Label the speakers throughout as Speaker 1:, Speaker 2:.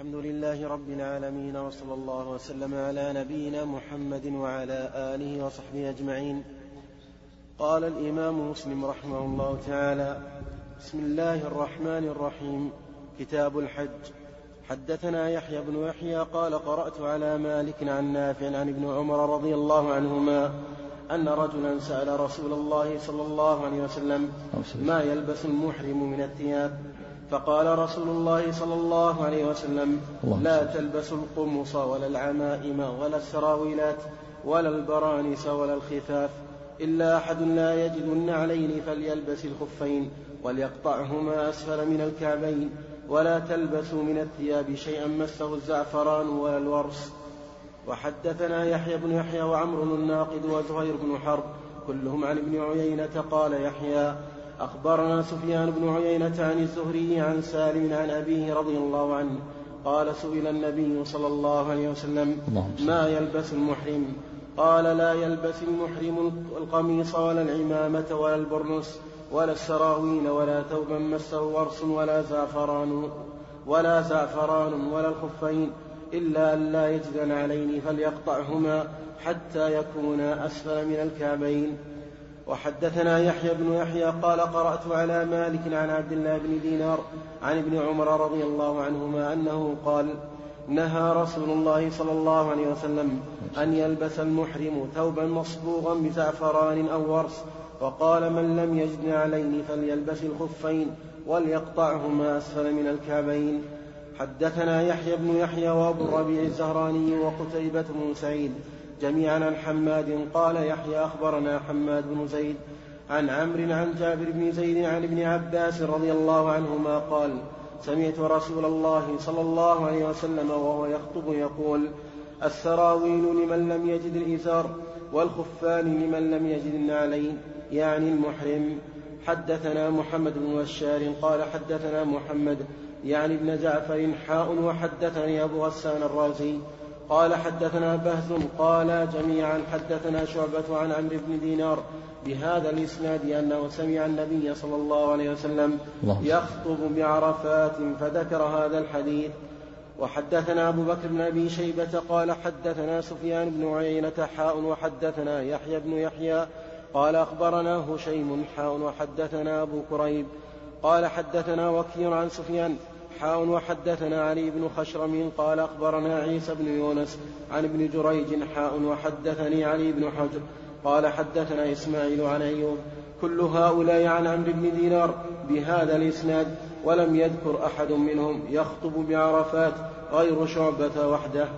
Speaker 1: الحمد لله رب العالمين وصلى الله وسلم على نبينا محمد وعلى آله وصحبه أجمعين. قال الإمام مسلم رحمه الله تعالى بسم الله الرحمن الرحيم كتاب الحج. حدثنا يحيى بن يحيى قال قرأت على مالك عن نافع عن ابن عمر رضي الله عنهما أن رجلا سأل رسول الله صلى الله عليه وسلم ما يلبس المحرم من الثياب؟ فقال رسول الله صلى الله عليه وسلم لا تلبسوا القمص ولا العمائم ولا السراويلات ولا البرانس ولا الخفاف إلا أحد لا يجد النعلين فليلبس الخفين وليقطعهما أسفل من الكعبين ولا تلبسوا من الثياب شيئا مسه الزعفران ولا الورس. وحدثنا يحيى بن يحيى وعمر الناقد وزهير بن حرب كلهم عن ابن عيينة قال يحيى أخبرنا سفيان بن عيينة عن الزهري عن سالم عن أبيه رضي الله عنه قال سئل النبي صلى الله عليه وسلم ما يلبس المحرم؟ قال لا يلبس المحرم القميص ولا العمامة ولا البرنس ولا السراويل ولا ثوبا مسه ورس ولا زعفران ولا زعفران ولا الخفين إلا أن لا يجد عليه فليقطعهما حتى يكونا أسفل من الكعبين. وحدثنا يحيى بن يحيى قال قرأت على مالك عن عبد الله بن دينار عن ابن عمر رضي الله عنهما أنه قال نهى رسول الله صلى الله عليه وسلم أن يلبس المحرم ثوبا مصبوغا بزعفران أو ورس وقال من لم يجد عليه فليلبس الخفين وليقطعهما أسفل من الكعبين. حدثنا يحيى بن يحيى وأبو الربيع الزهراني وقتيبة بن سعيد جميعا عن حماد قال يحيى أخبرنا حماد بن زيد عن عمرو عن جابر بن زيد عن ابن عباس رضي الله عنهما قال سمعت رسول الله صلى الله عليه وسلم وهو يخطب يقول السراويل لمن لم يجد الإزار والخفان لمن لم يجد النعلين يعني المحرم. حدثنا محمد بن بشار قال حدثنا محمد يعني ابن جعفر حاء وحدثني أبو غسان الرازي. قال حدثنا بهز قال جميعا حدثنا شعبة عن عمرو بن دينار بهذا الإسناد أنه سمع النبي صلى الله عليه وسلم يخطب بعرفات فذكر هذا الحديث. وحدثنا أبو بكر بن أبي شيبة قال حدثنا سفيان بن عيينة حاء وحدثنا يحيى بن يحيى قال أخبرنا هشيم حاء وحدثنا أبو كريب قال حدثنا وكيع عن سفيان حاء وحدثنا علي بن خشرم قال أخبرنا عيسى بن يونس عن ابن جريج حاء وحدثني علي بن حجر قال حدثنا إسماعيل عن أيوب كل هؤلاء عن عمرو بن دينار بهذا الإسناد ولم يذكر أحد منهم يخطب بعرفات غير شعبة وحده.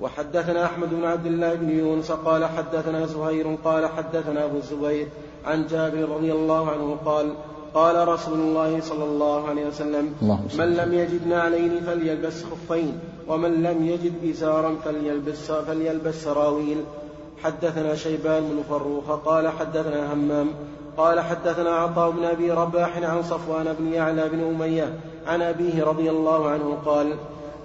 Speaker 1: وحدثنا أحمد بن عبد الله بن يونس قال حدثنا زهير قال حدثنا أبو الزبير عن جابر رضي الله عنه قال قال رسول الله صلى الله عليه وسلم من لم يجد نعلين فليلبس خفين ومن لم يجد إزارا فليلبس, فليلبس سراويل حدثنا شيبان بن فروخ قال حدثنا همام قال حدثنا عطاء بن أبي رباح عن صفوان بن يعلى بن أمية عن أبيه رضي الله عنه قال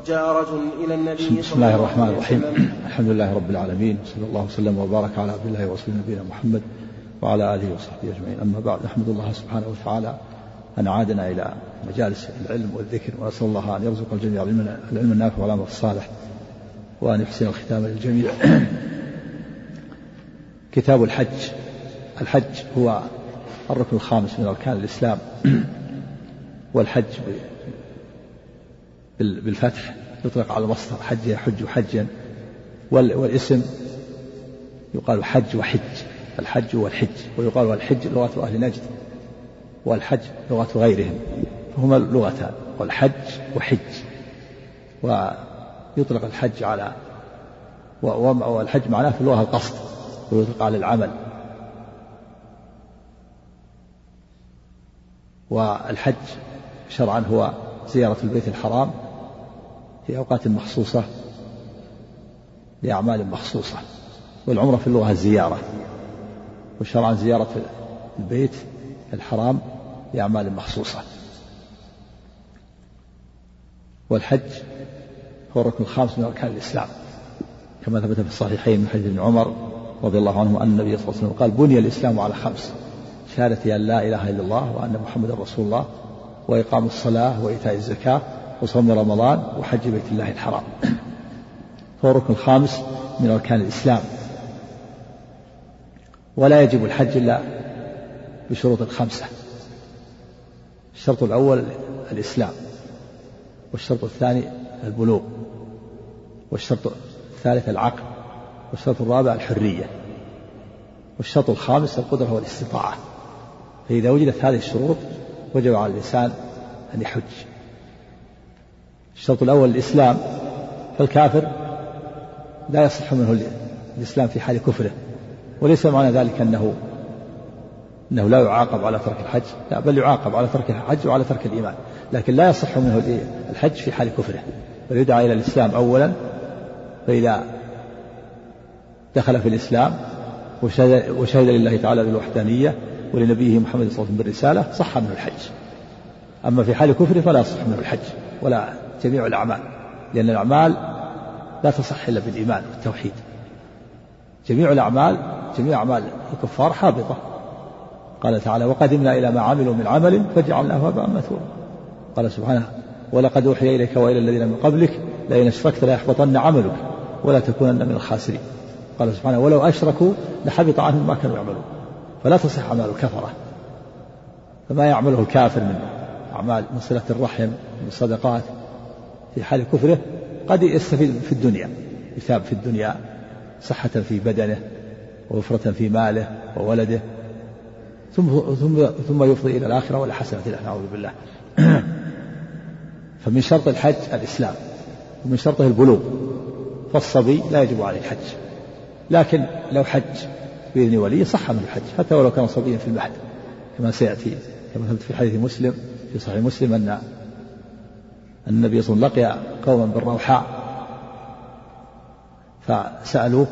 Speaker 1: جاء رجل إلى النبي
Speaker 2: بسم الله الرحمن الرحيم. الحمد لله رب العالمين صلى الله وسلم وبارك على عبد الله ورسوله نبينا محمد وعلى آله وصحبه أجمعين. أما بعد أحمد الله سبحانه وتعالى أن عادنا إلى مجالس العلم والذكر ونسأل الله أن يرزق الجميع العلم النافع والعمل الصالح وأن يحسن الختام للجميع. كتاب الحج. الحج هو الركن الخامس من أركان الإسلام. والحج بالفتح يطلق على المصدر حج يحج حجا. والاسم يقال حج وحج. الحج والحج ويقال والحج لغة أهل نجد والحج لغة غيرهم فهما لغتان والحج وحج ويطلق الحج على والحج معناه في اللغة القصد ويطلق على العمل. والحج شرعا هو زيارة البيت الحرام في أوقات مخصوصة لأعمال مخصوصة والعمرة في اللغة الزيارة وشرعا زيارة البيت الحرام لأعمال مخصوصة. والحج هو الركن الخامس من أركان الإسلام. كما ثبت في الصحيحين من حديث ابن عمر رضي الله عنه أن النبي صلى الله عليه وسلم قال بني الإسلام على خمس شهادة أن لا إله إلا الله وأن محمدا رسول الله وإقام الصلاة وإيتاء الزكاة وصوم رمضان وحج بيت الله الحرام. هو الركن الخامس من أركان الإسلام. ولا يجب الحج إلا بشروط خمسة الشرط الأول الإسلام والشرط الثاني البلوغ والشرط الثالث العقل والشرط الرابع الحرية والشرط الخامس القدرة والاستطاعة. فإذا وجدت هذه الشروط وجب على الإنسان أن يحج. الشرط الأول الإسلام فالكافر لا يصح منه الإسلام في حال كفره. وليس معنى ذلك أنه أنه لا يعاقب على ترك الحج لا بل يعاقب على ترك الحج وعلى ترك الإيمان لكن لا يصح منه الحج في حال كفره بل يدعى إلى الإسلام أولا فإذا دخل في الإسلام وشهد, وشهد لله تعالى بالوحدانية ولنبيه محمد صلى الله عليه وسلم بالرسالة صح منه الحج. أما في حال كفره فلا يصح منه الحج ولا جميع الأعمال لأن الأعمال لا تصح إلا بالإيمان والتوحيد. جميع الأعمال جميع أعمال الكفار حابطة. قال تعالى وقدمنا إلى ما عملوا من عمل فجعلناه هباء مثورا قال سبحانه ولقد أوحي إليك وإلى الذين من قبلك لئن أشركت ليحبطن عملك ولا تكونن من الخاسرين. قال سبحانه ولو أشركوا لحبط عنهم ما كانوا يعملون. فلا تصح أعمال الكفرة. فما يعمله الكافر من أعمال من صلة الرحم من الصدقات في حال كفره قد يستفيد في الدنيا يثاب في الدنيا صحة في بدنه ووفرة في ماله وولده ثم ثم ثم يفضي إلى الآخرة ولا حسنة له نعوذ بالله. فمن شرط الحج الإسلام ومن شرطه البلوغ فالصبي لا يجب عليه الحج. لكن لو حج بإذن ولي صح من الحج حتى ولو كان صبيا في المهد كما سيأتي كما ثبت في حديث مسلم في صحيح مسلم أن النبي صلى الله عليه وسلم لقي قوما بالروحاء فسألوه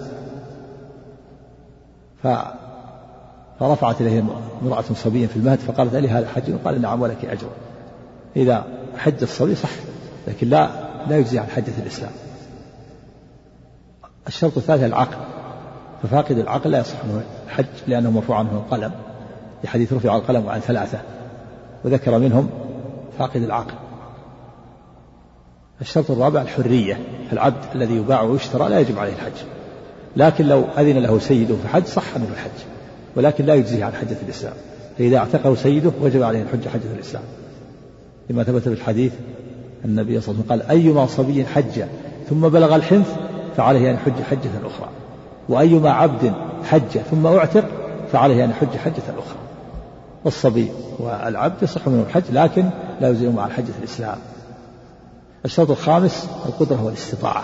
Speaker 2: فرفعت إليه امرأة صبيا في المهد فقالت ألي هذا حج قال نعم ولك أجر. إذا حج الصبي صح لكن لا لا يجزي عن حجة الإسلام. الشرط الثالث العقل. ففاقد العقل لا يصح منه الحج لأنه مرفوع عنه القلم. لحديث رفع القلم عن ثلاثة. وذكر منهم فاقد العقل. الشرط الرابع الحرية. العبد الذي يباع ويشترى لا يجب عليه الحج. لكن لو أذن له سيده في حج صح منه الحج ولكن لا يجزيه عن حجة الإسلام. فإذا اعتقه سيده وجب عليه الحج حجة الإسلام. لما ثبت في الحديث النبي صلى الله عليه وسلم قال أيما صبي حج ثم بلغ الحنث فعليه أن يحج حجة أخرى. وأيما عبد حج ثم أعتق فعليه أن يحج حجة أخرى. والصبي والعبد يصح منه الحج لكن لا يزيل مع حجة الإسلام. الشرط الخامس القدرة والاستطاعة.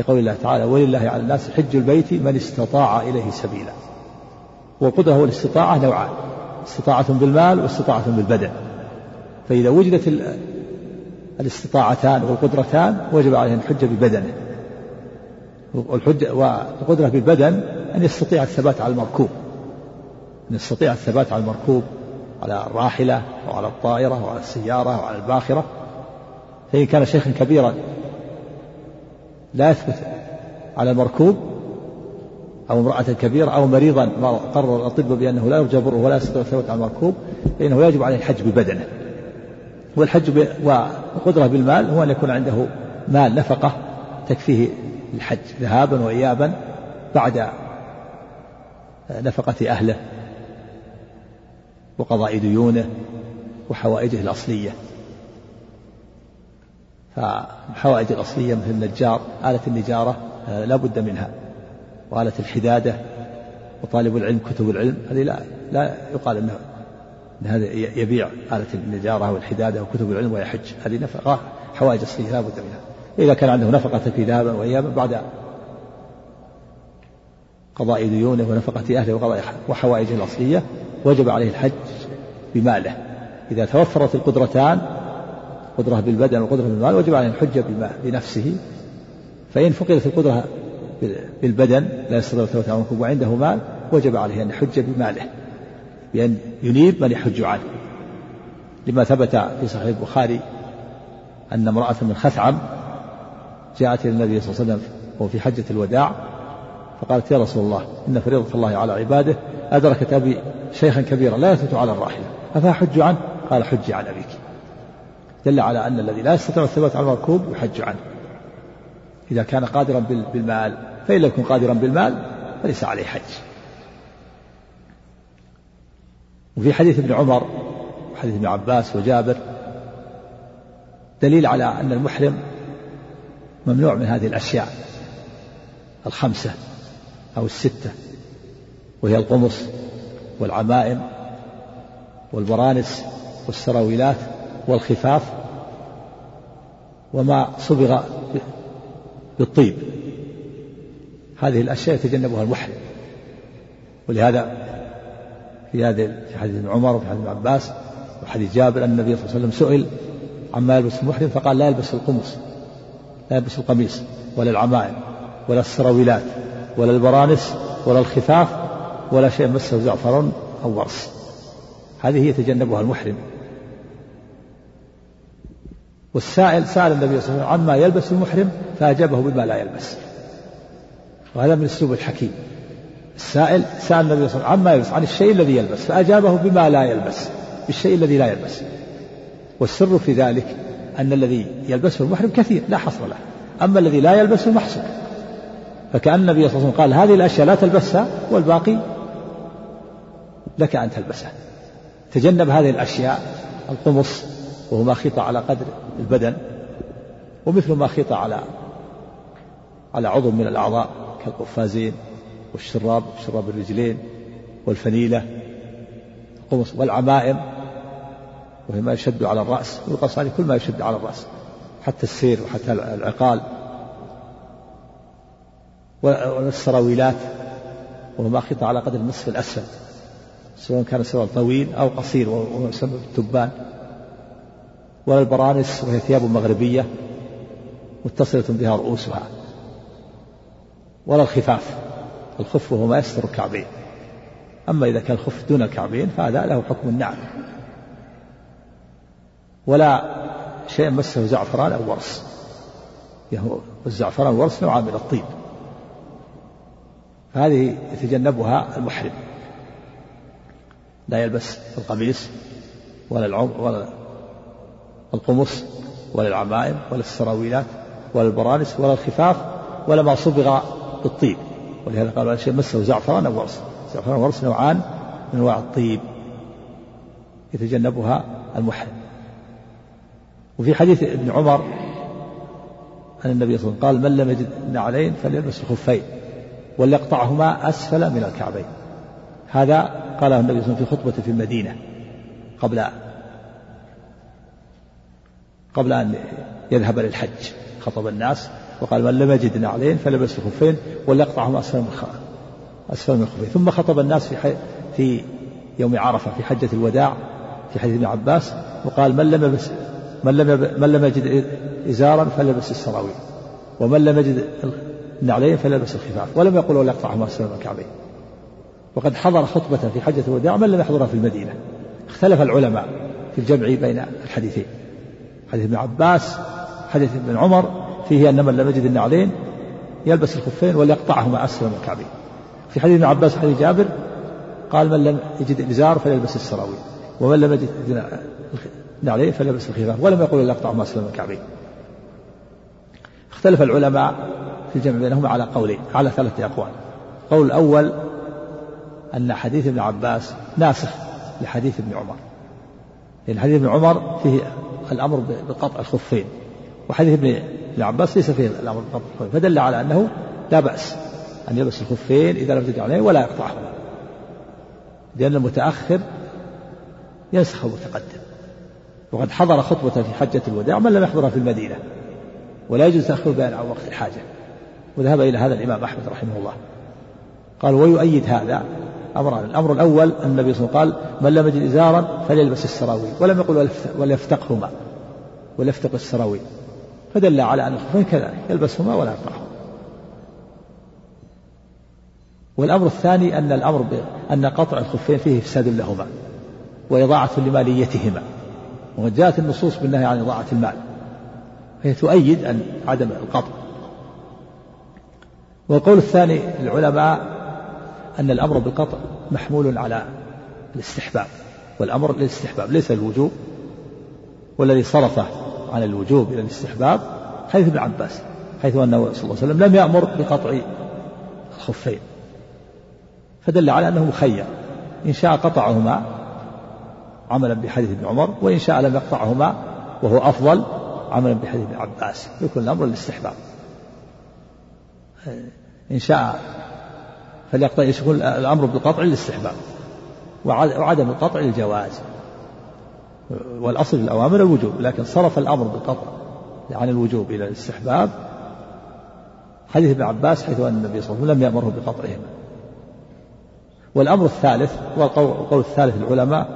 Speaker 2: لقول الله تعالى ولله على الناس حج البيت من استطاع إليه سبيلا. والقدرة والاستطاعة نوعان استطاعة بالمال واستطاعة بالبدن. فإذا وجدت الاستطاعتان والقدرتان وجب عليه أن يحج ببدنه والحجة والقدرة بالبدن أن يستطيع الثبات على المركوب. أن يستطيع الثبات على المركوب على الراحلة وعلى الطائرة وعلى السيارة وعلى الباخرة. فإن كان شيخا كبيرا لا يثبت على المركوب أو امرأة كبيرة أو مريضا قرر الأطباء بأنه لا يرجى بره ولا يستطيع الثبات على المركوب فإنه يجب عليه الحج ببدنه. والحج والقدرة بالمال هو أن يكون عنده مال نفقة تكفيه الحج ذهابا وإيابا بعد نفقة أهله وقضاء ديونه وحوائجه الأصلية. فالحوائج الأصلية مثل النجار آلة النجارة آه، لا بد منها. وآلة الحدادة وطالب العلم كتب العلم هذه لا لا يقال انه إن هذا يبيع آلة النجارة والحدادة وكتب العلم ويحج. هذه نفقة حوائج أصلية لا بد منها. إذا كان عنده نفقة في ذهابا وإيابا بعد قضاء ديونه ونفقة أهله وقضاء وحوائجه الأصلية وجب عليه الحج بماله. إذا توفرت القدرتان قدرة بالبدن والقدرة بالمال وجب عليه الحج بنفسه. فإن فقدت القدرة بالبدن لا يستطيع الثبات على وعنده مال وجب عليه أن يحج بماله. بأن ينيب من يحج عنه. لما ثبت في صحيح البخاري أن امرأة من خثعم جاءت إلى النبي صلى الله عليه وسلم وهو في حجة الوداع فقالت يا رسول الله إن فريضة الله على عباده أدركت أبي شيخا كبيرا لا يثبت على الراحلة أفأحج عنه؟ قال حجي عن أبيك. دل على أن الذي لا يستطيع الثبات على المركوب يحج عنه إذا كان قادرا بالمال فإن لم يكن قادرا بالمال فليس عليه حج. وفي حديث ابن عمر وحديث ابن عباس وجابر دليل على أن المحرم ممنوع من هذه الأشياء الخمسة أو الستة وهي القمص والعمائم والبرانس والسراويلات. والخفاف وما صبغ بالطيب. هذه الأشياء يتجنبها المحرم. ولهذا في هذه في حديث ابن عمر وفي حديث ابن عباس وحديث جابر أن النبي صلى الله عليه وسلم سئل عما يلبس المحرم فقال لا يلبس القمص لا يلبس القميص ولا العمائم ولا السراويلات ولا البرانس ولا الخفاف ولا شيء مسه زعفر أو ورس. هذه يتجنبها المحرم. والسائل سأل النبي صلى الله عليه وسلم عما يلبس المحرم فأجابه بما لا يلبس. وهذا من أسلوب الحكيم. السائل سأل النبي صلى الله عليه وسلم عما يلبس عن الشيء الذي يلبس فأجابه بما لا يلبس بالشيء الذي لا يلبس. والسر في ذلك أن الذي يلبسه المحرم كثير لا حصر له. أما الذي لا يلبسه محصور. فكأن النبي صلى الله عليه وسلم قال هذه الأشياء لا تلبسها والباقي لك أن تلبسها. تجنب هذه الأشياء القمص وهو ما خيط على قدر البدن ومثل ما خيط على على عضو من الأعضاء كالقفازين والشراب شراب الرجلين والفنيلة القمص والعمائم وهي ما يشد على الرأس عليه كل ما يشد على الرأس حتى السير وحتى العقال والسراويلات وهو ما خيط على قدر النصف الأسفل سواء كان سروال طويل أو قصير وهو يسمى بالتبان. ولا البرانس وهي ثياب مغربية متصلة بها رؤوسها ولا الخفاف الخف وهو ما يستر الكعبين. أما إذا كان الخف دون الكعبين فهذا له حكم النعم. ولا شيء مسه زعفران أو ورس. والزعفران والورس نوعان من الطيب. فهذه يتجنبها المحرم. لا يلبس القميص ولا العم ولا القمص ولا العمائم ولا السراويلات ولا البرانس ولا الخفاف ولا ما صبغ بالطيب. ولهذا قالوا شيء مسه زعفران أو ورس. زعفران وورس نوعان من أنواع الطيب يتجنبها المحرم. وفي حديث ابن عمر أن النبي صلى الله عليه وسلم قال من لم يجد نعلين فليلبس الخفين وليقطعهما أسفل من الكعبين. هذا قاله النبي صلى الله عليه وسلم في خطبة في المدينة قبل قبل أن يذهب للحج. خطب الناس وقال من لم يجد نعلين فلبس الخفين وليقطعهما أسفل من أسفل من الخفين ثم خطب الناس في في يوم عرفة في حجة الوداع في حديث ابن عباس وقال من لم يلبس من لم من لم يجد إزارا فليلبس السراويل ومن لم يجد النعلين فليلبس الخفاف ولم يقل ولا يقطعهما أسفل من الكعبين. وقد حضر خطبة في حجة الوداع من لم يحضرها في المدينة. اختلف العلماء في الجمع بين الحديثين. حديث ابن عباس حديث ابن عمر فيه أن من لم يجد النعلين يلبس الخفين وليقطعهما أسفل من الكعبين. في حديث ابن عباس حديث جابر قال من لم يجد الإزار فليلبس السراويل ومن لم يجد نعلين فليلبس الخفاف ولم يقل ليقطعهما أسفل من الكعبين. اختلف العلماء في الجمع بينهما على قولين على ثلاثة أقوال. القول الأول أن حديث ابن عباس ناسخ لحديث ابن عمر. لأن حديث ابن عمر فيه الأمر بقطع الخفين. وحديث ابن عباس ليس فيه الأمر بقطع الخفين. فدل على أنه لا بأس أن يلبس الخفين إذا لم تجد عليه ولا يقطعهما. لأن المتأخر ينسخ المتقدم. وقد حضر خطبة في حجة الوداع من لم يحضرها في المدينة. ولا يجوز تأخير بيان عن وقت الحاجة. وذهب إلى هذا الإمام أحمد رحمه الله. قال ويؤيد هذا أمران الأمر الأول أن النبي صلى الله عليه وسلم قال من لم يجد إزارا فليلبس السراويل. ولم يقل وليفتقهما. وليفتق السراويل. فدل على أن الخفين كذلك يلبسهما ولا يقطعهما والأمر الثاني أن الأمر أن قطع الخفين فيه إفساد لهما وإضاعة لماليتهما. وقد جاءت النصوص بالنهي عن إضاعة المال فهي تؤيد أن عدم القطع. والقول الثاني للعلماء أن الأمر بالقطع محمول على الاستحباب والأمر للاستحباب ليس الوجوب والذي صرفه عن الوجوب إلى الاستحباب حديث ابن عباس حيث أنه صلى الله عليه وسلم لم يأمر بقطع الخفين فدل على أنه مخير إن شاء قطعهما عملا بحديث ابن عمر وإن شاء لم يقطعهما وهو أفضل عملا بحديث ابن عباس يكون الأمر للاستحباب. إن شاء فليقطع يكون الأمر بالقطع للاستحباب وعدم القطع للجواز. والأصل في الأوامر الوجوب لكن صرف الأمر بالقطع عن الوجوب إلى الاستحباب. حديث ابن عباس حيث أن النبي صلى الله عليه وسلم لم يأمره بقطعهما. والأمر الثالث والقول الثالث العلماء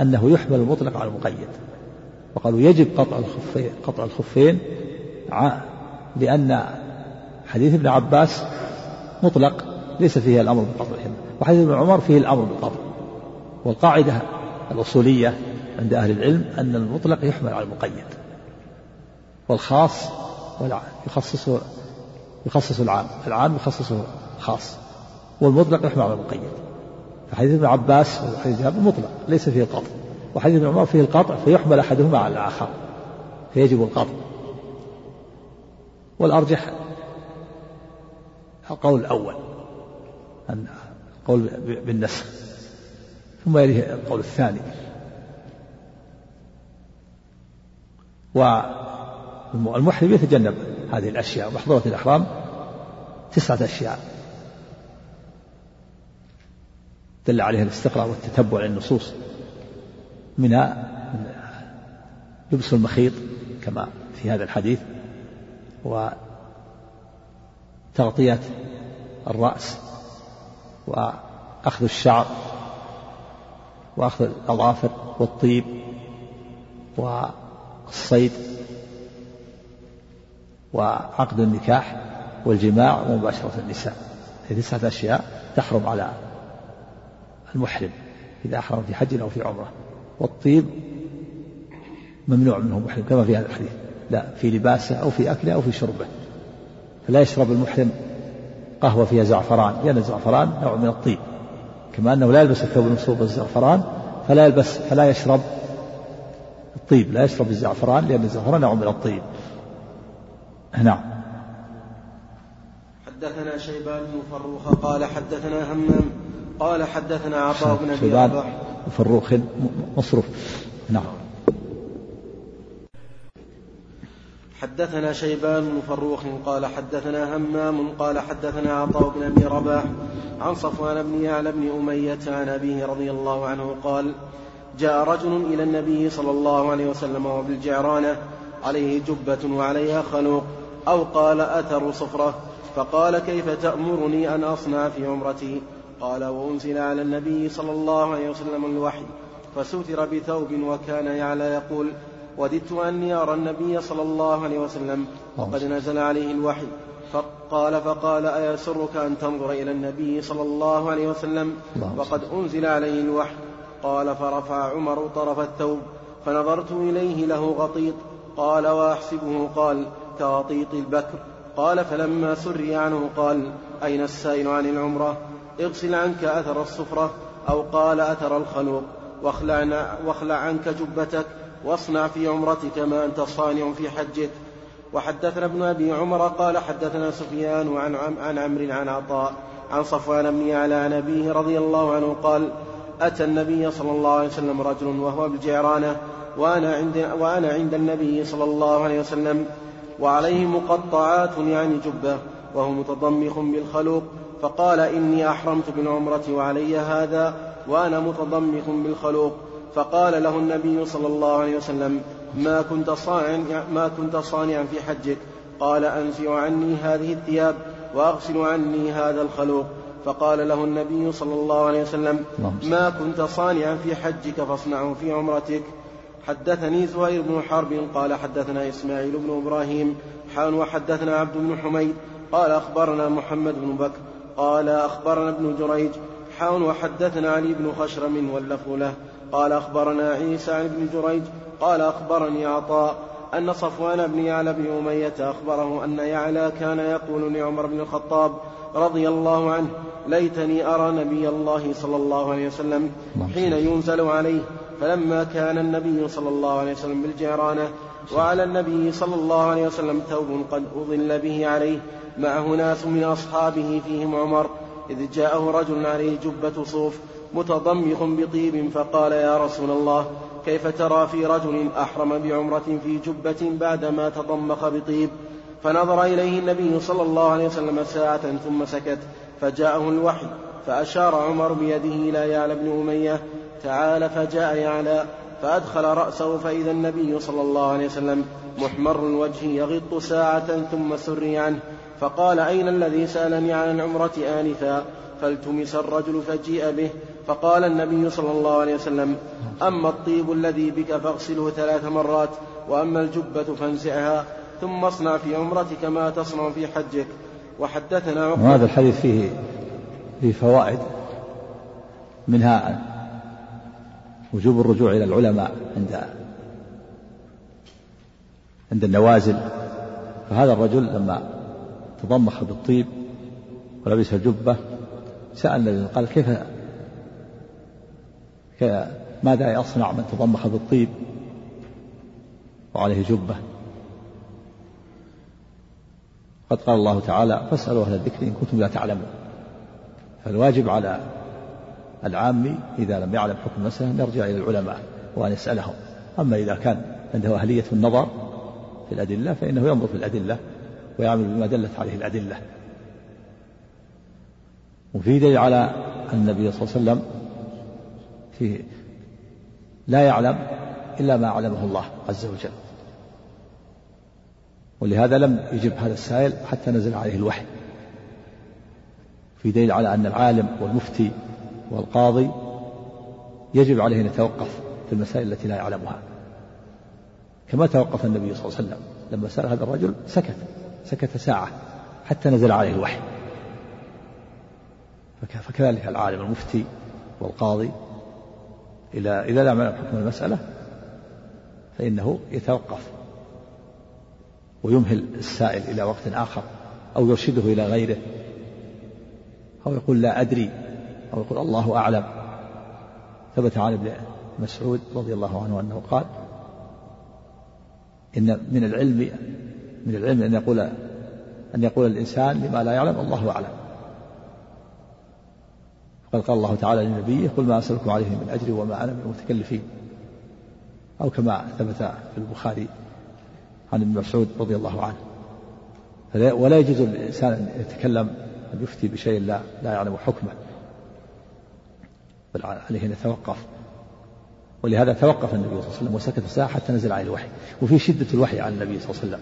Speaker 2: أنه يحمل المطلق على المقيد. وقالوا يجب قطع الخفين قطع الخفين لأن حديث ابن عباس مطلق. ليس فيه الأمر بقطعهما وحديث ابن عمر فيه الأمر بالقطع. والقاعدة الأصولية عند أهل العلم أن المطلق يحمل على المقيد. والخاص يخصصه يخصص العام. العام يخصصه الخاص والمطلق يحمل على المقيد. فحديث ابن عباس وحديث جابر مطلق ليس فيه القطع. وحديث ابن عمر فيه القطع فيحمل أحدهما على الآخر. فيجب القطع. والأرجح القول الأول. القول بالنسخ ثم يليه القول الثاني. والمحرم يتجنب هذه الأشياء محظورة الإحرام تسعة أشياء. دل عليها الاستقراء والتتبع للنصوص. منها لبس المخيط كما في هذا الحديث وتغطية الرأس. وأخذ الشعر وأخذ الأظافر والطيب والصيد وعقد النكاح والجماع ومباشرة النساء. هذه تسعة أشياء تحرم على المحرم إذا أحرم في حج أو في عمرة. والطيب ممنوع منه محرم كما في هذا الحديث. لا في لباسه أو في أكله أو في شربه. فلا يشرب المحرم قهوة فيها زعفران لأن الزعفران نوع من الطيب. كما أنه لا يلبس الثوب المصوب بالزعفران فلا يلبس فلا يشرب الطيب لا يشرب الزعفران لأن الزعفران نوع من الطيب. نعم.
Speaker 1: حدثنا شيبان بن فروخ قال حدثنا همام قال حدثنا عطاء بن أبي رباح
Speaker 2: فروخ مصروف. نعم.
Speaker 1: حدثنا شيبان بن فروخ قال حدثنا همام قال حدثنا عطاء بن أبي رباح عن صفوان بن يعلى بن أمية عن أبيه رضي الله عنه قال جاء رجل إلى النبي صلى الله عليه وسلم وبالجعرانه عليه جبة وعليها خلوق أو قال اثر صفرة؟ فقال كيف تأمرني أن أصنع في عمرتي؟ قال وأنزل على النبي صلى الله عليه وسلم الوحي فستر بثوب وكان يعلى يقول وددت أني أرى النبي صلى الله عليه وسلم وقد نزل عليه الوحي. فقال فقال أيسرك أن تنظر إلى النبي صلى الله عليه وسلم وقد أنزل عليه الوحي. قال فرفع عمر طرف الثوب فنظرت إليه له غطيط. قال وأحسبه. قال كغطيط البكر. قال فلما سري عنه قال أين السائل عن العمرة؟ اغسل عنك أثر الصفرة أو قال أثر الخلوق واخلع, واخلع عنك جبتك واصنع في عمرتك ما أنت صانع في حجك. وحدثنا ابن أبي عمر قال حدثنا سفيان عن, عن عمرو عن عطاء عن صفوان بن يعلى عن أبيه رضي الله عنه قال أتى النبي صلى الله عليه وسلم رجل وهو بالجيرانة وأنا عند, وأنا عند النبي صلى الله عليه وسلم وعليه مقطعات يعني جبة وهو متضمخ بالخلوق فقال إني أحرمت بالعمرة وعلي هذا وأنا متضمخ بالخلوق. فقال له النبي صلى الله عليه وسلم ما كنت صانعا ما كنت صانعا في حجك قال أنزع عني هذه الثياب وأغسل عني هذا الخلوق. فقال له النبي صلى الله عليه وسلم ما كنت صانعا في حجك فاصنعه في عمرتك. حدثني زهير بن حرب قال حدثنا إسماعيل بن إبراهيم حان وحدثنا عبد بن حميد قال أخبرنا محمد بن بكر قال أخبرنا ابن جريج حان وحدثنا علي بن خشرم واللفظ له. قال أخبرنا عيسى عن ابن جريج قال أخبرني عطاء أن صفوان بن يعلى بن أمية أخبره أن يعلى كان يقول لعمر بن الخطاب رضي الله عنه ليتني أرى نبي الله صلى الله عليه وسلم حين ينزل عليه فلما كان النبي صلى الله عليه وسلم بالجعرانة وعلى النبي صلى الله عليه وسلم ثوب قد أظل به عليه معه ناس من أصحابه فيهم عمر إذ جاءه رجل عليه جبة صوف متضمخ بطيب فقال يا رسول الله كيف ترى في رجل أحرم بعمرة في جبة بعدما تضمخ بطيب؟ فنظر إليه النبي صلى الله عليه وسلم ساعة ثم سكت فجاءه الوحي فأشار عمر بيده إلى يعلى بن أمية تعال فجاء يعلى فأدخل رأسه فإذا النبي صلى الله عليه وسلم محمر الوجه يغط ساعة ثم سري عنه فقال أين الذي سألني عن العمرة آنفا؟ فالتمس الرجل فجيء به فقال النبي صلى الله عليه وسلم أما الطيب الذي بك فاغسله ثلاث مرات وأما الجبة فانزعها ثم اصنع في عمرتك ما تصنع في حجك. وحدثنا
Speaker 2: وهذا الحديث فيه فيه فوائد منها وجوب الرجوع إلى العلماء عند عند النوازل. فهذا الرجل لما تضمخ بالطيب ولبس الجبة سأل النبي قال كيف ماذا يصنع من تضمخ بالطيب وعليه جبة. قد قال الله تعالى فاسألوا أهل الذكر إن كنتم لا تعلمون. فالواجب على العام إذا لم يعلم حكم المسألة أن يرجع إلى العلماء وأن يسألهم. أما إذا كان عنده أهلية النظر في الأدلة فإنه ينظر في الأدلة ويعمل بما دلت عليه الأدلة. وفي دليل على أن النبي صلى الله عليه وسلم فيه لا يعلم إلا ما علمه الله عز وجل. ولهذا لم يجب هذا السائل حتى نزل عليه الوحي في دليل على أن العالم والمفتي والقاضي يجب عليه أن يتوقف في المسائل التي لا يعلمها. كما توقف النبي صلى الله عليه وسلم لما سأل هذا الرجل سكت سكت ساعة حتى نزل عليه الوحي. فكذلك العالم المفتي والقاضي إذا إذا لم يعلم حكم المسألة فإنه يتوقف ويمهل السائل إلى وقت آخر أو يرشده إلى غيره أو يقول لا أدري أو يقول الله أعلم. ثبت عن ابن مسعود رضي الله عنه أنه قال إن من العلم من العلم أن يقول أن يقول الإنسان لما لا يعلم الله أعلم. قال قال الله تعالى لنبيه قل ما أسألكم عليه من أجر وما أنا من المتكلفين. أو كما ثبت في البخاري عن ابن مسعود رضي الله عنه. ولا يجوز للإنسان أن يتكلم أن يفتي بشيء لا لا يعلم حكمه. بل عليه أن يتوقف. ولهذا توقف النبي صلى الله عليه وسلم وسكت ساعة حتى نزل عليه الوحي. وفي شدة الوحي على النبي صلى الله عليه وسلم.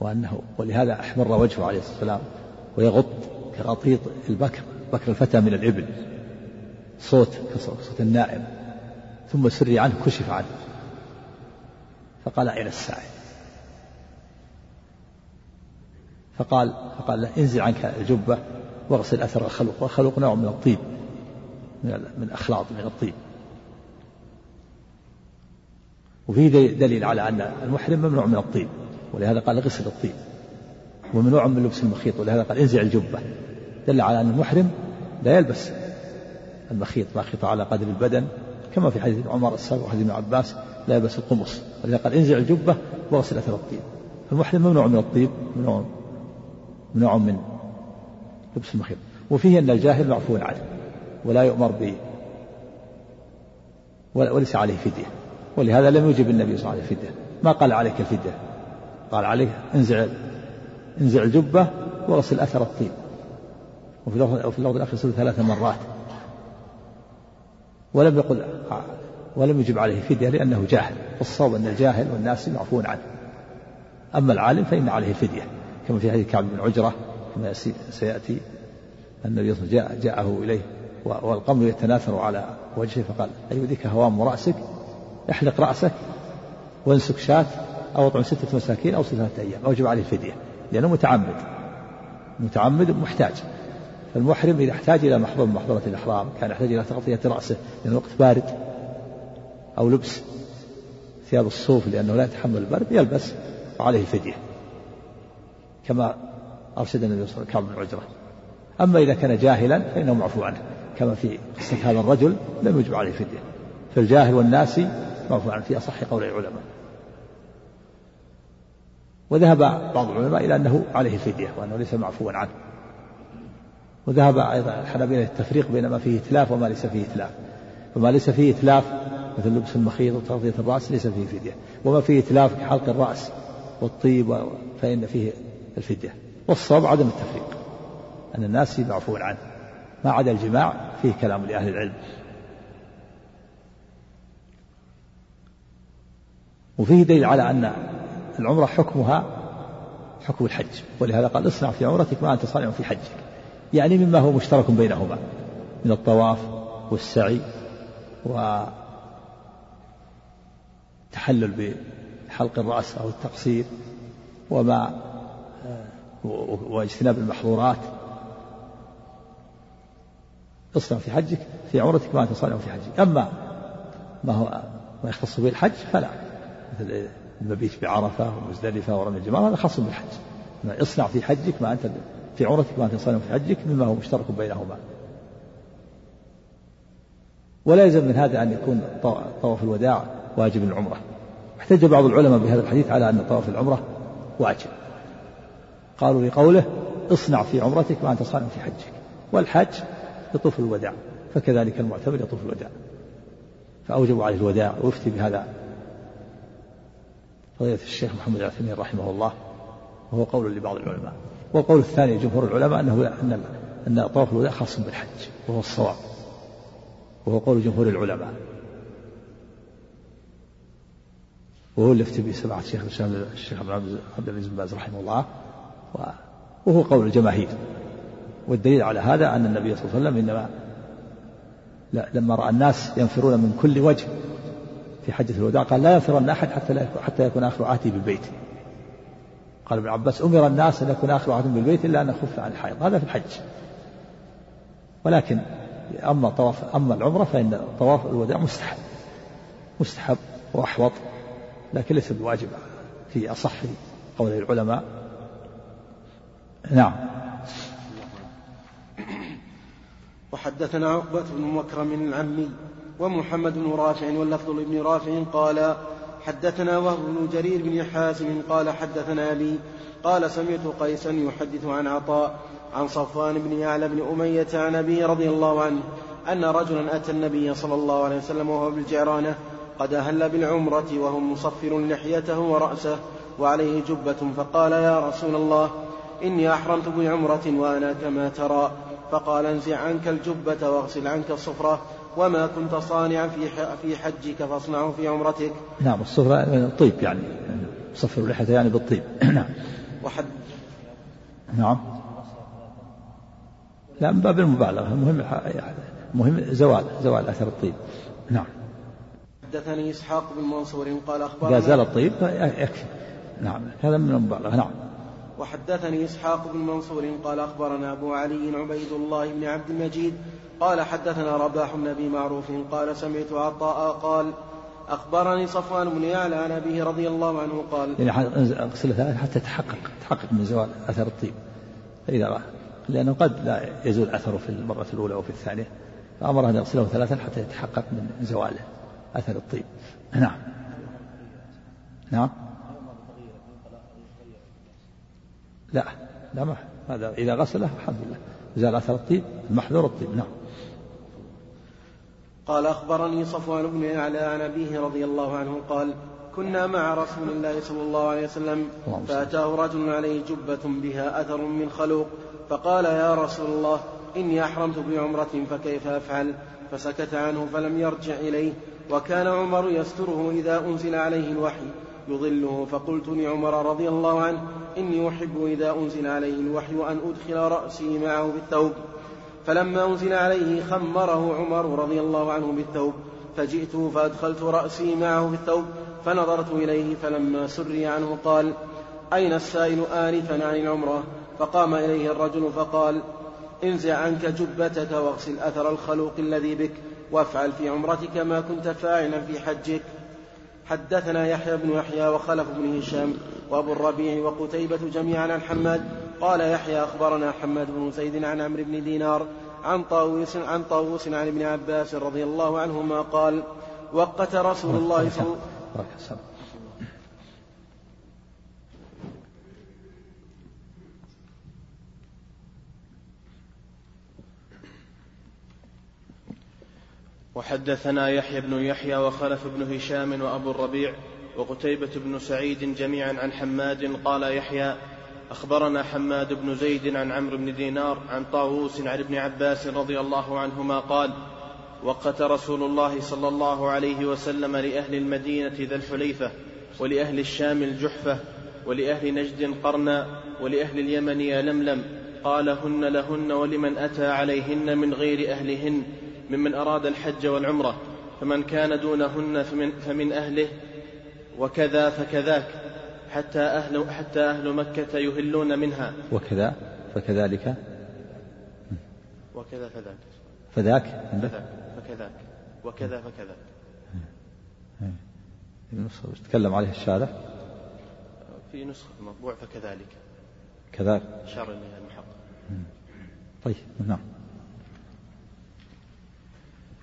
Speaker 2: وأنه ولهذا أحمر وجهه عليه الصلاة والسلام ويغط كغطيط البكر بكر الفتى من الإبل. صوت كصوت النائم. ثم سري عنه كشف عنه. فقال أين الساعي فقال فقال له انزل عنك الجبة واغسل أثر الخلق. والخلق نوع من الطيب من من أخلاط من الطيب. وفيه دليل على أن المحرم ممنوع من الطيب. ولهذا قال غسل الطيب. وممنوع من لبس المخيط ولهذا قال انزع الجبة. دل على أن المحرم لا يلبس المخيط ما خيط على قدر البدن. كما في حديث عمر السابق وحديث ابن عباس لا يلبس القمص. ولذا قال انزع الجبة واغسل أثر الطيب. فالمحرم ممنوع من الطيب ممنوع ممنوع من لبس المخيط. وفيه أن الجاهل معفو عنه ولا يؤمر ب وليس عليه فدية. ولهذا لم يجب النبي صلى الله عليه وسلم الفدية ما قال عليك الفدية؟ قال عليه انزع انزع الجبة واغسل أثر الطيب وفي اللفظ وفي اللفظ ثلاث مرات. ولم يقل ولم يجب عليه فدية لأنه جاهل. والصواب أن الجاهل والناس معفون عنه. أما العالم فإن عليه فدية. كما في حديث كعب بن عجرة كما سيأتي النبي الله عليه وسلم جاءه إليه والقمر يتناثر على وجهه فقال أيوديك هوام رأسك؟ احلق رأسك وانسك شاة أو أطعم ستة مساكين أو ستة أيام. أوجب عليه الفدية لأنه متعمد. متعمد محتاج. فالمحرم إذا احتاج إلى محظور من محظورة الإحرام كان يحتاج إلى تغطية رأسه لأن الوقت بارد أو لبس ثياب الصوف لأنه لا يتحمل البرد يلبس وعليه فدية. كما أرشد النبي صلى الله عليه وسلم كعب بن عجرة. أما إذا كان جاهلا فإنه معفو عنه كما في قصة هذا الرجل لم يجب عليه فدية. في الجاهل والناس معفو عنه في أصح قول العلماء. وذهب بعض العلماء إلى أنه عليه فدية وأنه ليس معفوا عنه. وذهب أيضا الحنابلة التفريق بين ما فيه إتلاف وما ليس فيه إتلاف. فما ليس فيه إتلاف مثل لبس المخيط وتغطية الرأس ليس فيه فدية. وما فيه إتلاف كحلق الرأس والطيب فإن فيه الفدية. والصواب عدم التفريق. أن الناس معفون عنه. ما عدا الجماع فيه كلام لأهل العلم. وفيه دليل على أن العمرة حكمها حكم الحج ولهذا قال اصنع في عمرتك ما أنت صانع في حجك يعني مما هو مشترك بينهما من الطواف والسعي وتحلل بحلق الرأس أو التقصير وما واجتناب المحظورات. اصنع في حجك في عمرتك ما تصنع في حجك أما ما هو ما يختص به الحج فلا مثل المبيت بعرفة ومزدلفة ورمي الجمار هذا خاص بالحج. اصنع في حجك ما أنت في عمرتك ما تصنع في حجك مما هو مشترك بينهما. ولا يلزم من هذا أن يكون طواف الوداع واجب العمرة. احتج بعض العلماء بهذا الحديث على أن طواف العمرة واجب. قالوا لقوله اصنع في عمرتك ما أنت صانع في حجك. والحج يطوف الوداع فكذلك المعتمر يطوف الوداع. فأوجبوا عليه الوداع ويفتي بهذا فضيلة الشيخ محمد العثيمين رحمه الله وهو قول لبعض العلماء. والقول الثاني جمهور العلماء أنه أن أن طواف الوداع خاص بالحج وهو الصواب. وهو قول جمهور العلماء. وهو اللي افتي به سماحة الشيخ الشيخ عبد العزيز بن باز رحمه الله وهو قول الجماهير. والدليل على هذا أن النبي صلى الله عليه وسلم إنما لا لما رأى الناس ينفرون من كل وجه في حجة الوداع قال لا ينفرن أحد حتى لا يكون حتى يكون آخر عهدي بالبيت. قال ابن عباس أمر الناس أن يكون آخر عهد بالبيت إلا أن خف عن الحائض هذا في الحج. ولكن أما طواف أما العمرة فإن طواف الوداع مستحب. مستحب وأحوط لكن ليس بواجب في أصح قول العلماء. نعم.
Speaker 1: وحدثنا عقبة بن مكرم العمي. ومحمد بن رافع واللفظ لابن رافع قال حدثنا وهب بن جرير بن حازم قال حدثنا أبي قال سمعت قيسا يحدث عن عطاء عن صفوان بن يعلى بن أمية عن أبيه رضي الله عنه أن رجلا أتى النبي صلى الله عليه وسلم وهو بالجعرانة قد أهل بالعمرة وهو مصفر لحيته ورأسه وعليه جبة فقال يا رسول الله إني أحرمت بعمرة وأنا كما ترى. فقال انزع عنك الجبة واغسل عنك الصفرة وما كنت صانعا في في حجك فاصنعه في عمرتك.
Speaker 2: نعم الصفرة طيب يعني صفر اللحية يعني بالطيب نعم. وحد نعم. لا من باب المبالغة المهم مهم زوال زوال أثر الطيب نعم.
Speaker 1: حدثني إسحاق بن منصور قال أخبرنا
Speaker 2: إذا زال الطيب يكفي نعم هذا من المبالغة نعم.
Speaker 1: وحدثني إسحاق بن منصور قال أخبرنا أبو علي عبيد الله بن عبد المجيد قال حدثنا رباح بن أبي معروف قال سمعت عطاء قال أخبرني صفوان بن يعلى عن أبيه رضي الله عنه قال
Speaker 2: يعني أغسل ثلاثة حتى تحقق تحقق من زوال أثر الطيب. فإذا لأنه قد لا يزول أثره في المرة الأولى أو في الثانية. فأمر أن يغسله ثلاثا حتى يتحقق من زواله أثر الطيب. نعم. نعم. لا لا ما هذا إذا غسله الحمد لله. زال أثر الطيب المحذور الطيب. نعم.
Speaker 1: قال أخبرني صفوان بن يعلى عن أبيه رضي الله عنه قال كنا مع رسول الله صلى الله عليه وسلم. فأتاه رجل عليه جبة بها أثر من خلوق فقال يا رسول الله إني أحرمت بعمرة فكيف أفعل؟ فسكت عنه فلم يرجع إليه وكان عمر يستره إذا أنزل عليه الوحي يضله فقلت لعمر رضي الله عنه إني أحب إذا أنزل عليه الوحي أن أدخل رأسي معه بالثوب. فلما أنزل عليه خمره عمر رضي الله عنه بالثوب فجئت فأدخلت رأسي معه بالثوب فنظرت إليه فلما سري عنه قال أين السائل آنفا عن العمرة؟ فقام إليه الرجل فقال انزع عنك جبتك واغسل أثر الخلوق الذي بك وافعل في عمرتك ما كنت فاعلا في حجك. حدثنا يحيى بن يحيى وخلف بن هشام وأبو الربيع وقتيبة جميعا عن حماد قال يحيى أخبرنا حماد بن زيد عن عمرو بن دينار
Speaker 3: عن طاووس عن طاووس عن ابن عباس رضي الله عنهما قال وقت رسول الله صلى الله عليه وسلم. وحدثنا يحيى بن يحيى وخلف بن هشام وأبو الربيع وقتيبة بن سعيد جميعا عن حماد قال يحيى أخبرنا حماد بن زيد عن عمرو بن دينار عن طاووس عن ابن عباس رضي الله عنهما قال وقت رسول الله صلى الله عليه وسلم لأهل المدينة ذا الحليفة ولأهل الشام الجحفة ولأهل نجد قرنا ولأهل اليمن يا لملم قال هن لهن ولمن أتى عليهن من غير أهلهن ممن أراد الحج والعمرة فمن كان دونهن فمن, فمن أهله وكذا فكذاك. حتى أهل حتى أهل مكة يهلون منها.
Speaker 2: وكذا فكذلك.
Speaker 3: وكذا فذاك.
Speaker 2: فذاك.
Speaker 3: فذاك. فكذاك. وكذا فكذاك.
Speaker 2: تكلم عليه الشارع.
Speaker 3: في نسخة المطبوع فكذلك.
Speaker 2: كذاك.
Speaker 3: أشار إليها المحقق
Speaker 2: طيب نعم.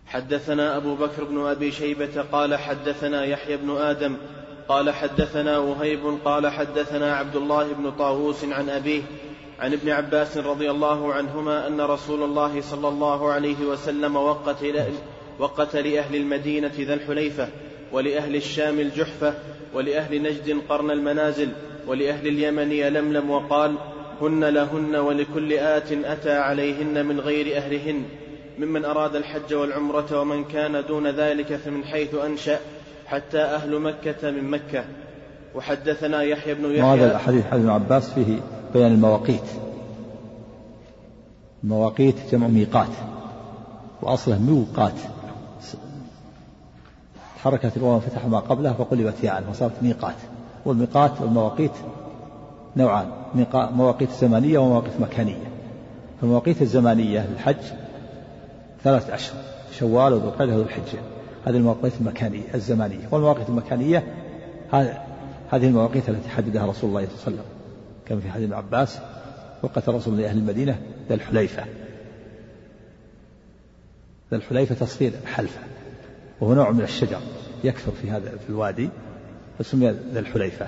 Speaker 3: حدثنا أبو بكر بن أبي شيبة قال حدثنا يحيى بن آدم قال حدثنا وهيب قال حدثنا عبد الله بن طاووس عن أبيه عن ابن عباس رضي الله عنهما أن رسول الله صلى الله عليه وسلم وقت, وقت لأهل المدينة ذا الحليفة ولأهل الشام الجحفة ولأهل نجد قرن المنازل ولأهل اليمن يلملم وقال هن لهن ولكل آت أتى عليهن من غير أهلهن ممن أراد الحج والعمرة ومن كان دون ذلك فمن حيث أنشأ حتى أهل مكة من مكة. وحدثنا يحيى بن يحيى.
Speaker 2: وهذا الحديث حديث ابن عباس فيه بيان المواقيت. المواقيت جمع ميقات. وأصله ميقات تحركت الواو فتح ما قبلها فقلبت ياء فصارت ميقات. والميقات والمواقيت نوعان. مواقيت زمانية ومواقيت مكانية. فالمواقيت الزمانية للحج ثلاثة أشهر. شوال وذو القعدة وذو الحجة. هذه المواقيت المكانية الزمانية. والمواقيت المكانية هذه المواقيت التي حددها رسول الله صلى الله عليه وسلم كما في حديث ابن عباس وقت رسول لأهل المدينة ذا الحليفة. ذا الحليفة تصغير حلفة وهو نوع من الشجر يكثر في هذا في الوادي فسمي ذا الحليفة.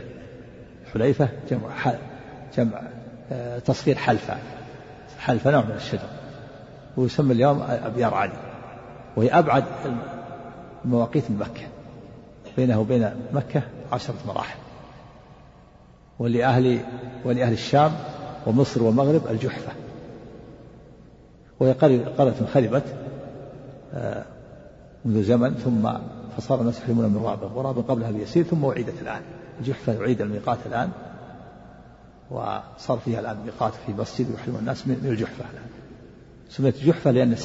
Speaker 2: الحليفة جمع جمع آه، تصغير حلفة. حلفة نوع من الشجر ويسمى اليوم أبيار علي وهي أبعد المواقيت من مكة. بينه وبين مكة عشرة مراحل. ولأهل ولأهل الشام ومصر والمغرب الجحفة. وهي قرية خربت آه، منذ زمن ثم فصار الناس يحرمون من رابغ. ورابغ قبلها بيسير ثم أعيدت الآن. الجحفة أعيد الميقات الآن وصار فيها الآن ميقات في مسجد يحرم الناس من الجحفة الآن. سميت جحفة لأن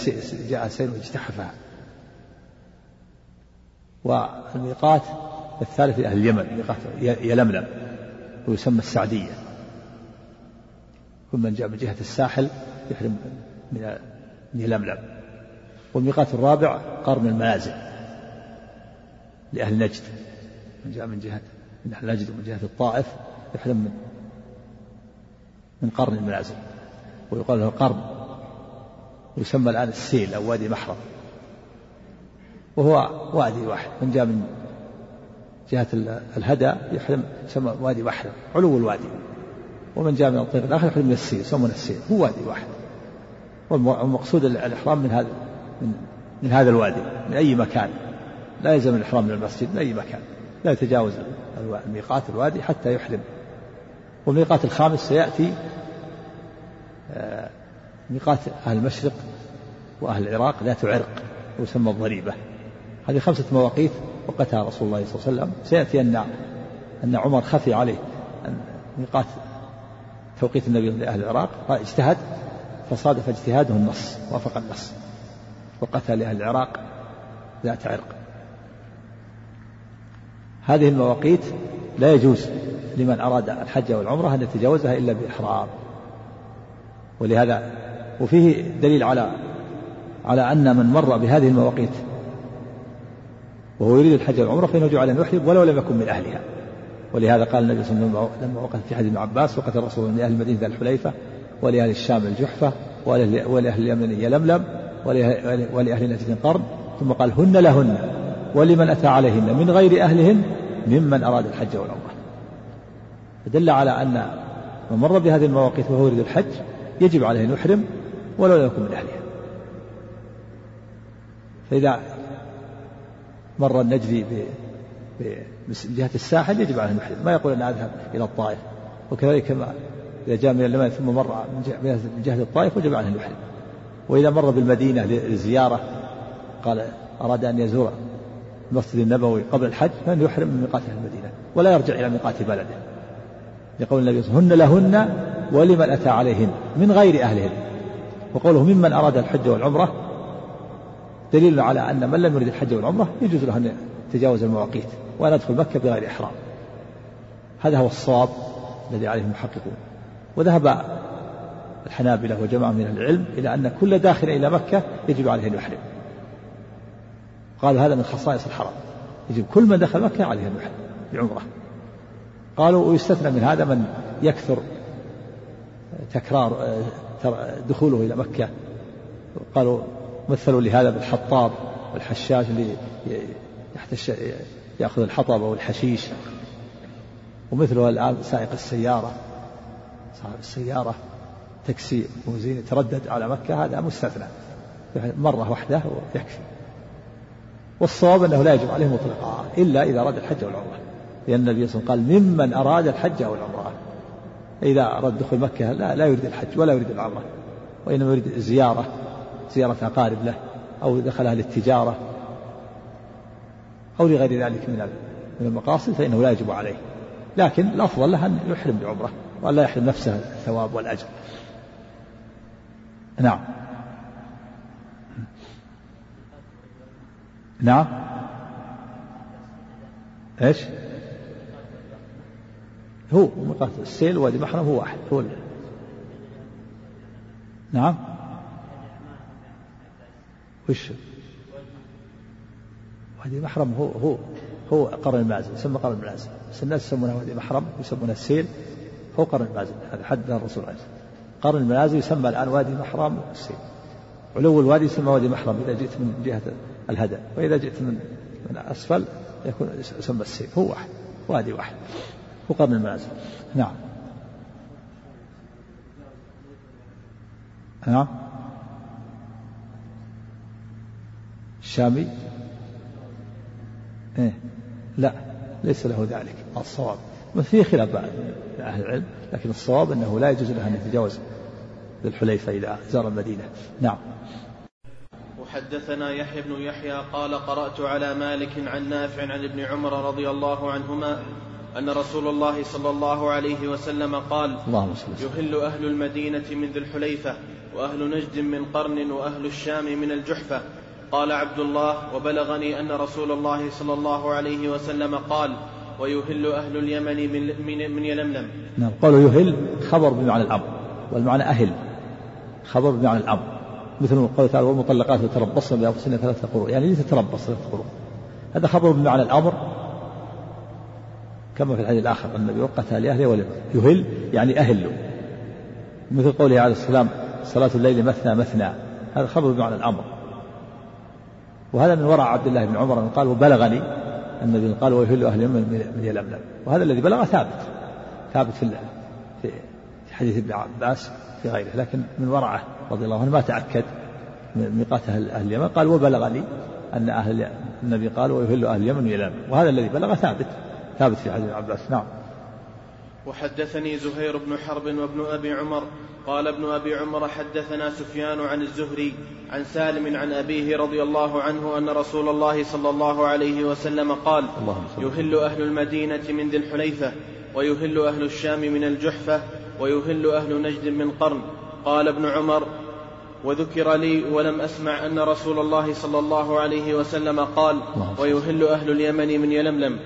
Speaker 2: جاء سيل واجتحفها والميقات الثالث لأهل اليمن ميقات يلملم ويسمى السعدية. كل من جاء من جهة الساحل يحرم من يلملم. والميقات الرابع قرن المنازل لأهل نجد. من جاء من جهة من أهل نجد ومن جهة الطائف يحرم من من قرن المنازل. ويقال له قرن. يسمى الآن السيل أو وادي محرم. وهو وادي واحد من جاء من جهة الهدى يحرم يسمى وادي واحد علو الوادي. ومن جاء من الطريق الآخر يحرم من السيل يسمونه السيل هو وادي واحد. والمقصود الإحرام من هذا من, من هذا الوادي من أي مكان. لا يلزم الإحرام من المسجد من أي مكان. لا يتجاوز الميقات الوادي حتى يحرم. والميقات الخامس سيأتي آه، ميقات أهل المشرق وأهل العراق ذات عرق يسمى الضريبة. هذه خمسة مواقيت وقتها رسول الله صلى الله عليه وسلم. سيأتي أن أن عمر خفي عليه ميقات توقيت النبي لأهل العراق فاجتهد فصادف اجتهاده النص وافق النص وقتل لأهل العراق ذات عرق. هذه المواقيت لا يجوز لمن أراد الحج والعمرة أن يتجاوزها إلا بإحرام. ولهذا وفيه دليل على على أن من مر بهذه المواقيت وهو يريد الحج والعمرة فإنه عليه أن يحرم ولو لم يكن من أهلها. ولهذا قال النبي صلى الله عليه وسلم لما وقف في حديث ابن عباس وقت الرسول من أهل المدينة الحليفة ولأهل الشام الجحفة ولأهل اليمن يلملم ولأهل نجد قرن. ثم قال هن لهن ولمن أتى عليهن من غير أهلهن ممن أراد الحج والعمرة. فدل على أن من مر بهذه المواقيت وهو يريد الحج يجب عليه أن يحرم ولو لم يكن من أهلها. فإذا مر النجدي من جهة الساحل يجب عليه أن يحرم ما يقول أن أذهب إلى الطائف. وكذلك ما إذا جاء من اليمن ثم مر من جهة الطائف وجب عليه أن يحرم وإذا مر بالمدينة للزيارة قال أراد أن يزور المسجد النبوي قبل الحج فإن يحرم من ميقات المدينة ولا يرجع إلى ميقات بلده. لقول النبي صلى الله عليه وسلم هن لهن ولمن أتى عليهن من غير أهلهن. وقوله ممن أراد الحج والعمرة دليل على أن من لم يرد الحج والعمرة يجوز له أن يتجاوز المواقيت وأن يدخل مكة بغير إحرام. هذا هو الصواب الذي عليه المحققون. وذهب الحنابلة وجماعة من العلم إلى أن كل داخل إلى مكة يجب عليه أن يحرم. قالوا هذا من خصائص الحرم يجب كل من دخل مكة عليه أن يحرم بعمرة. قالوا ويستثنى من هذا من يكثر تكرار دخوله إلى مكة. قالوا مثلوا لهذا بالحطاب والحشاش اللي يحتش يأخذ الحطب أو الحشيش. ومثله الآن سائق السيارة. صاحب السيارة تاكسي موزين يتردد على مكة هذا مستثنى. مرة واحدة ويكفي. والصواب أنه لا يجب عليه مطلقا إلا إذا أراد الحج والعمرة. لأن النبي صلى الله عليه وسلم قال ممن أراد الحج والعمرة. إذا أراد دخول مكة لا, لا يريد الحج ولا يريد العمرة وإنما يريد زيارة زيارة أقارب له أو دخلها للتجارة أو لغير ذلك من من المقاصد فإنه لا يجب عليه. لكن الأفضل له أن يحرم بعمرة وأن لا يحرم نفسه الثواب والأجر. نعم. نعم. إيش؟ هو السيل وادي محرم هو واحد هو نعم. وش؟ وادي محرم هو هو هو قرن المازن يسمى قرن المازن بس الناس يسمونه وادي محرم يسمونه السيل هو قرن المازن هذا حد الرسول عليه. قرن المنازل يسمى الآن وادي محرم والسيل. علو الوادي يسمى وادي محرم إذا جئت من جهة الهدى وإذا جئت من من أسفل يكون يسمى السيل هو واحد وادي واحد هو قرن المنازل نعم. نعم. الشامي؟ إيه. لا ليس له ذلك. الصواب. في خلاف أهل العلم لكن الصواب أنه لا يجوز له أن يتجاوز ذي الحليفة إذا زار المدينة. نعم.
Speaker 3: وحدثنا يحيى بن يحيى قال قرأت على مالك عن نافع عن ابن عمر رضي الله عنهما أن رسول الله صلى الله عليه وسلم قال
Speaker 2: اللهم
Speaker 3: يهل أهل المدينة من ذي الحليفة وأهل نجد من قرن وأهل الشام من الجحفة. قال عبد الله وبلغني أن رسول الله صلى الله عليه وسلم قال ويهل أهل اليمن من, من, من يلملم.
Speaker 2: نعم قالوا يهل خبر بمعنى الأمر والمعنى أهل خبر بمعنى الأمر مثل قول تعالى والمطلقات يتربصن بأنفسهن ثلاثة قروء يعني ليه تتربص ثلاثة قروء هذا خبر بمعنى الأمر كما في الحديث الآخر النبي وقت لأهله ولم يهل يعني أهلوا مثل قوله عليه السلام صلاة الليل مثنى مثنى. هذا خبر بمعنى الأمر. وهذا من ورع عبد الله بن عمر قال وبلغني النبي قال ويهل أهل اليمن من يلملم وهذا الذي بلغ ثابت. ثابت في في حديث ابن عباس في غيره. لكن من ورعه رضي الله عنه ما تأكد من ميقات أهل اليمن. قال وبلغني أن أهل النبي قال ويهل أهل اليمن يلام وهذا الذي بلغ ثابت. ثابت في حديث عباس. نعم.
Speaker 3: وحدثني زهير بن حرب وابن أبي عمر قال ابن أبي عمر حدثنا سفيان عن الزهري عن سالم عن أبيه رضي الله عنه أن رسول الله صلى الله عليه وسلم قال يهل أهل المدينة من ذي الحليفة ويهل أهل الشام من الجحفة ويهل أهل نجد من قرن. قال ابن عمر وذكر لي ولم أسمع أن رسول الله صلى الله عليه وسلم قال ويهل أهل اليمن من يلملم.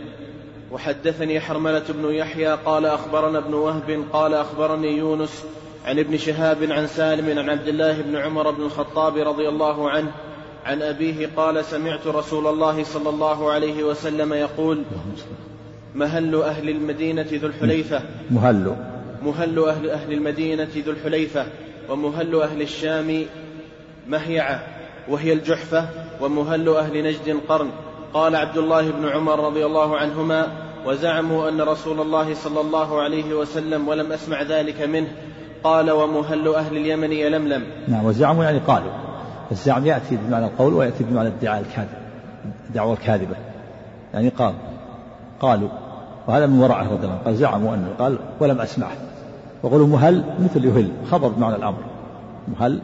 Speaker 3: وحدثني حرملة بن يحيى قال أخبرنا ابن وهب قال أخبرني يونس عن ابن شهاب عن سالم عن عبد الله بن عمر بن الخطاب رضي الله عنه عن أبيه قال سمعت رسول الله صلى الله عليه وسلم يقول مهل أهل المدينة ذو الحليفة.
Speaker 2: مهل.
Speaker 3: مهل أهل, أهل المدينة ذو الحليفة ومهل أهل الشام مهيعة وهي الجحفة ومهل أهل نجد قرن. قال عبد الله بن عمر رضي الله عنهما وزعموا أن رسول الله صلى الله عليه وسلم ولم أسمع ذلك منه. قال ومهل أهل اليمن يلملم
Speaker 2: نعم وزعموا يعني قالوا. الزعم يأتي بمعنى القول ويأتي بمعنى الدعاء الكاذب الدعوة الكاذبة. يعني قال قالوا وهذا من ورعه رضي الله قال زعموا أنه قال ولم أسمعه. وقولوا مهل مثل يهل. خبر بمعنى الأمر. مهل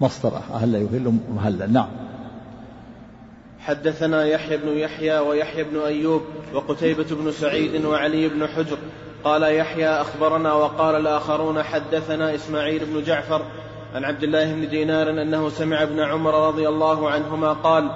Speaker 2: مصدر أهل يهل مهلا. نعم.
Speaker 3: حدثنا يحيى بن يحيى ويحيى بن أيوب وقتيبة بن سعيد وعلي بن حجر. قال يحيى أخبرنا وقال الآخرون حدثنا إسماعيل بن جعفر عن عبد الله بن دينار أنه سمع ابن عمر رضي الله عنهما قال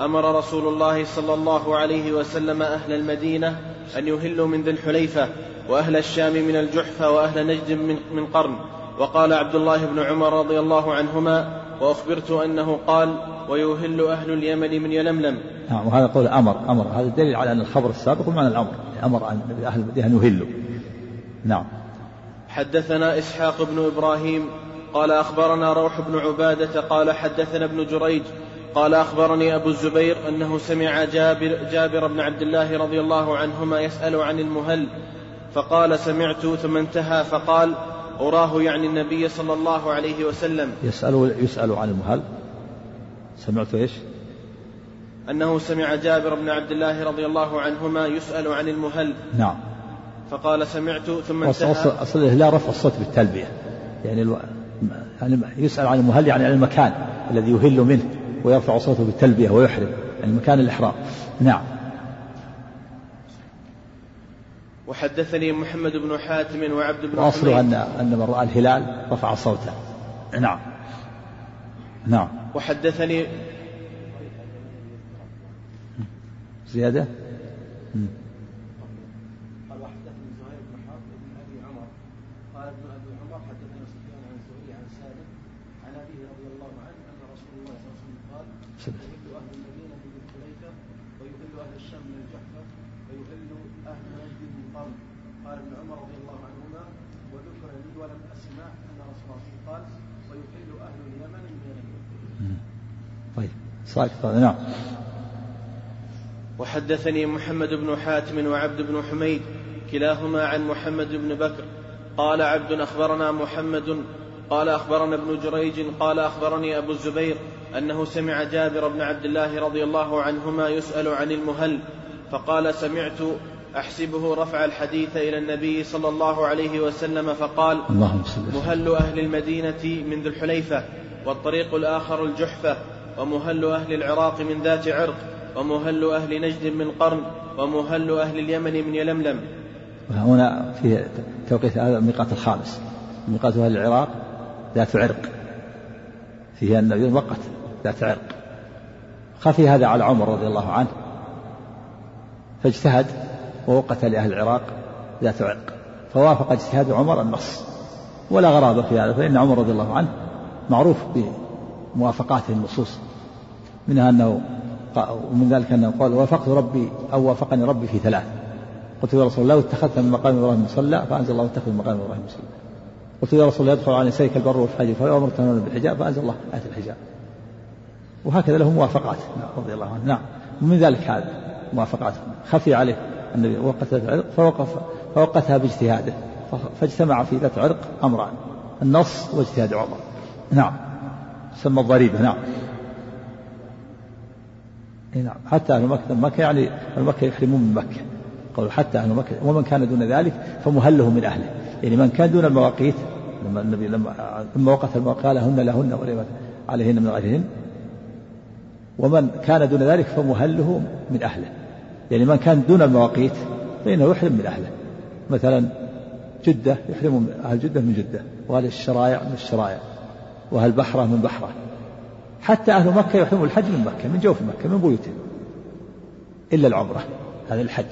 Speaker 3: أمر رسول الله صلى الله عليه وسلم أهل المدينة أن يهلوا من ذي الحليفة وأهل الشام من الجحفة وأهل نجد من, قرن. وقال عبد الله بن عمر رضي الله عنهما وأخبرت أنه قال ويهل أهل اليمن من يلملم.
Speaker 2: نعم وهذا قول أمر أمر. هذا دليل على أن الخبر السابق بمعنى الأمر أمر أن أهل المدينة أن يهلوا. نعم.
Speaker 3: حدثنا إسحاق بن إبراهيم قال أخبرنا روح بن عبادة قال حدثنا ابن جريج قال أخبرني أبو الزبير أنه سمع جابر, جابر بن عبد الله رضي الله عنهما يسأل عن المهل فقال سمعت ثم انتهى فقال أراه يعني النبي صلى الله عليه وسلم.
Speaker 2: يسأل يسأل عن المهل. سمعت إيش؟
Speaker 3: أنه سمع جابر بن عبد الله رضي الله عنهما يسأل عن المهل.
Speaker 2: نعم.
Speaker 3: فقال سمعت ثم انتهى.
Speaker 2: أصل الإهلاء رفع الصوت بالتلبية. يعني ألو... يعني يسأل عن المهل يعني عن المكان الذي يهل منه ويرفع صوته بالتلبية ويحرم يعني مكان الإحرام. نعم.
Speaker 3: وحدثني محمد بن حاتم وعبد بن
Speaker 2: وأصله أن أن من رأى الهلال رفع صوته. نعم. نعم.
Speaker 3: وحدثني
Speaker 2: زيادة؟ ساكت نعم.
Speaker 3: وحدثني محمد بن حاتم وعبد بن حميد كلاهما عن محمد بن بكر. قال عبد أخبرنا محمد قال أخبرنا ابن جريج قال أخبرني أبو الزبير أنه سمع جابر بن عبد الله رضي الله عنهما يسأل عن المهل فقال سمعت أحسبه رفع الحديث إلى النبي صلى الله عليه وسلم فقال مهل أهل المدينة من ذي الحليفة والطريق الآخر الجحفة ومهل أهل العراق من ذات عرق ومهل أهل نجد من قرن ومهل أهل اليمن من يلملم.
Speaker 2: هنا في توقيت هذا الميقات الخامس. ميقات أهل العراق ذات عرق. فيها النبي وقت ذات عرق. خفي هذا على عمر رضي الله عنه. فاجتهد ووقت لأهل العراق ذات عرق. فوافق اجتهاد عمر النص. ولا غرابة في هذا فإن عمر رضي الله عنه معروف موافقاته النصوص منها أنه ومن ذلك أنه قال وافقت ربي أو وافقني ربي في ثلاث. قلت يا رسول الله اتخذت من مقام إبراهيم مصلى فأنزل الله اتخذ من مقام إبراهيم مصلى قلت يا رسول الله يدخل على نسائك البر والفجر فلو أمرت بالحجاب فأنزل الله آية الحجاب. وهكذا له موافقات. رضي الله عنه نعم. ومن ذلك هذا موافقات. خفي عليه النبي وقت ذات عرق فوقف فوقتها باجتهاده فاجتمع في ذات عرق أمران النص واجتهاد عمر. نعم. سمى الضريبة نعم. نعم حتى أهل مكة مكة يعني أهل مكة يحرمون من مكة. قالوا حتى أهل مكة ومن كان دون ذلك فمهله من أهله. يعني من كان دون المواقيت لما النبي لما لما وقت قال هن لهن ولمن عليهن من غيرهن. ومن كان دون ذلك فمهله من أهله. يعني من كان دون المواقيت فإنه يحرم من أهله. مثلا جدة يحرم أهل جدة من جدة وأهل الشرايع من الشرايع وأهل بحرة من بحرة. حتى أهل مكة يحرموا الحج من مكة من جوف مكة من بيوتهم إلا العمرة هذا الحج.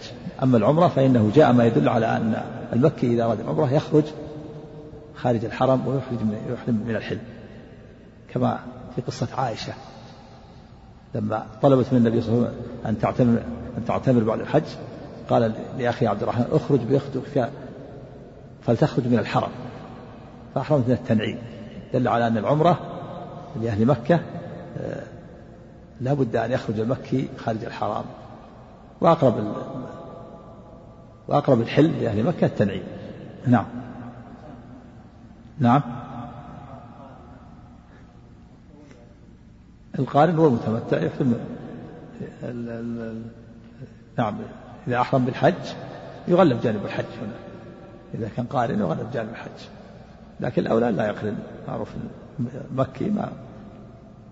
Speaker 2: أما العمرة فإنه جاء ما يدل على أن المكي إذا أراد العمرة يخرج خارج الحرم ويخرج من يحرم من الحلم. كما في قصة عائشة. لما طلبت من النبي صلى الله عليه وسلم أن تعتمر أن تعتمر بعد الحج قال لأخي عبد الرحمن اخرج بأختك فلتخرج من الحرم. فأحرمت من التنعيم. دل على أن العمرة لأهل مكة آه، لا بد أن يخرج المكي خارج الحرام. وأقرب وأقرب الحل لأهل مكة التنعيم. نعم. نعم. القارن هو المتمتع يحرم نعم إذا أحرم بالحج يغلب جانب الحج هنا. إذا كان قارن يغلب جانب الحج. لكن الأولى لا يقرن معروف مكي ما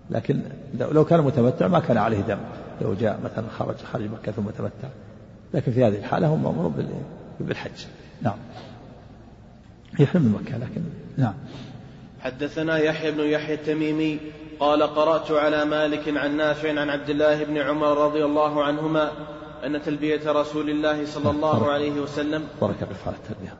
Speaker 2: لكن لو كان متمتع ما كان عليه دم. لو جاء مثلا خرج خارج مكة ثم تمتع. لكن في هذه الحالة هم مأمور بالحج. نعم. يحرم من مكة لكن نعم.
Speaker 3: حدثنا يحيى بن يحيى التميمي قال قرأت على مالك عن نافع عن عبد الله بن عمر رضي الله عنهما أن تلبية رسول الله صلى الله عليه وسلم
Speaker 2: الله على التلبية